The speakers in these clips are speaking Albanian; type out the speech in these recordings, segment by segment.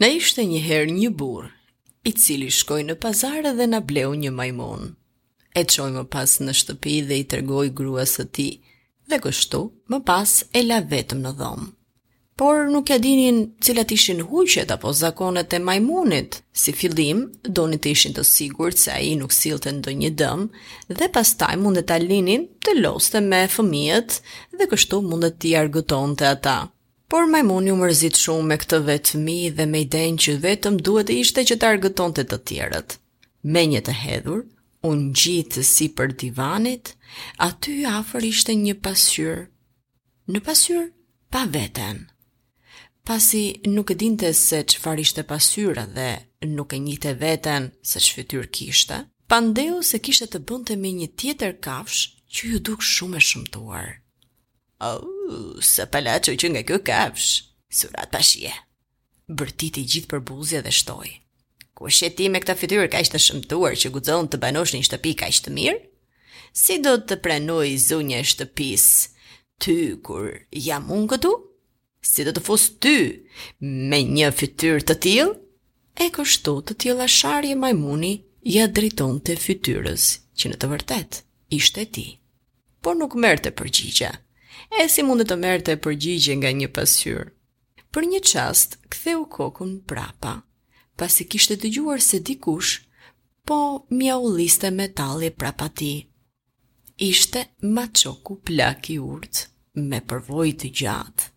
Na ishte një herë një burrë, i cili shkoi në pazar dhe na bleu një majmun. E çoi më pas në shtëpi dhe i tregoi gruas së tij, dhe kështu më pas e la vetëm në dhomë. Por nuk ia dinin cilat ishin huqet apo zakonet e majmunit. Si fillim, donin të ishin të sigurt se ai nuk sillte ndonjë dëm dhe pastaj mundet ta linin të loste me fëmijët dhe kështu mundet t'i argëtonte ata. Por majmuni u mërzit shumë me këtë vetmi dhe me idenë që vetëm duhet të ishte që të argëtonte të tjerët. Me një të hedhur, u ngjit sipër divanit, aty afër ishte një pasqyrë. Në pasqyrë pa veten. Pasi nuk e dinte se çfarë ishte pasqyra dhe nuk e njihte veten se ç'fytyrë kishte, pandeu se kishte të bënte me një tjetër kafshë që iu duk shumë e shëmtuar. Ooh, sa palaço qenka kjo kafsh. Surat pashie. Bërtiti gjithë përbuzje dhe shtoi. Kush je ti me këtë fytyrë kaq të shëmtuar që guxon të banosh në një shtëpi kaq të mirë? Si do të pranojë zonja e shtëpisë ty kur jam unë këtu? Si do të fusë ty me një fytyrë të tillë? E kështu të tilla sharje majmuni ia drejtonte fytyrës që në të vërtetë ishte e tij. Por nuk merrte përgjigje. E si mund të merrte përgjigje nga një pasqyrë? Për një çast, ktheu kokën prapa, pasi kishte dëgjuar se dikush, po mjaullinte me tallje prapa tij. Ishte maçoku plak i urtë, me përvojë të gjatë.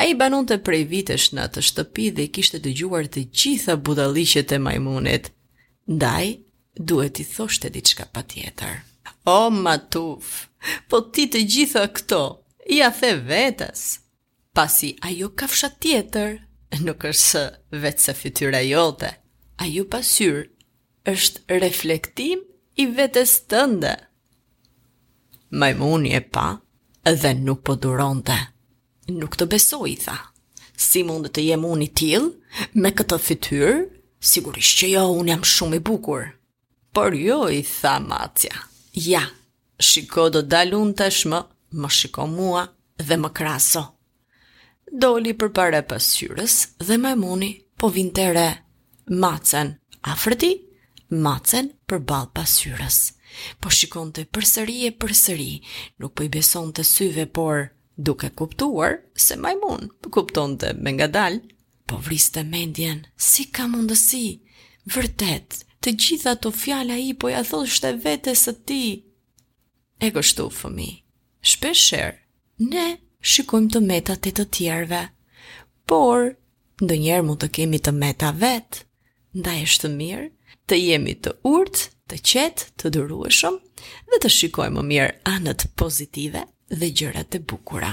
Ai banonte prej vitesh në atë shtëpi dhe i kishte dëgjuar të gjitha budalliqet e majmunit. Ndaj, duhet t'i thoshte diçka patjetër. O matuf, po ti të gjitha këto ia the vetes! Pasi ajo kafsha tjetër nuk është veçse fytyra jote, ajo pasqyrë është reflektim i vetes tënde. Majmuni e pa dhe nuk po duronte. Nuk të besoj, i tha. Si mund të jem unë i tillë, me këtë fytyrë? Sigurisht që jo, unë jam shumë i bukur. Por jo i tha Macja. Ja, shiko do dal unë tashmë, më shiko mua dhe më krahaso. Doli përpara pasqyrës dhe majmuni po vinte re Macen afër tij, Macen përballë pasqyrës. Po shikonte përsëri e përsëri, nuk po i besonte syve por duke kuptuar se majmun kuptonte me ngadalë, Po vriste mendjen, si ka mundësi? Vërtet, të gjitha ato fjalë ai po ia thoshte vetes së tij. E kështu, fëmijë, shpesh herë ne shikojmë të metat e të tjerëve, por ndonjëherë mund të kemi të meta vetë. Ndaj është mirë të jemi të urtë, të qetë, të durueshëm dhe të shikojmë më mirë anët pozitive dhe gjërat e bukura.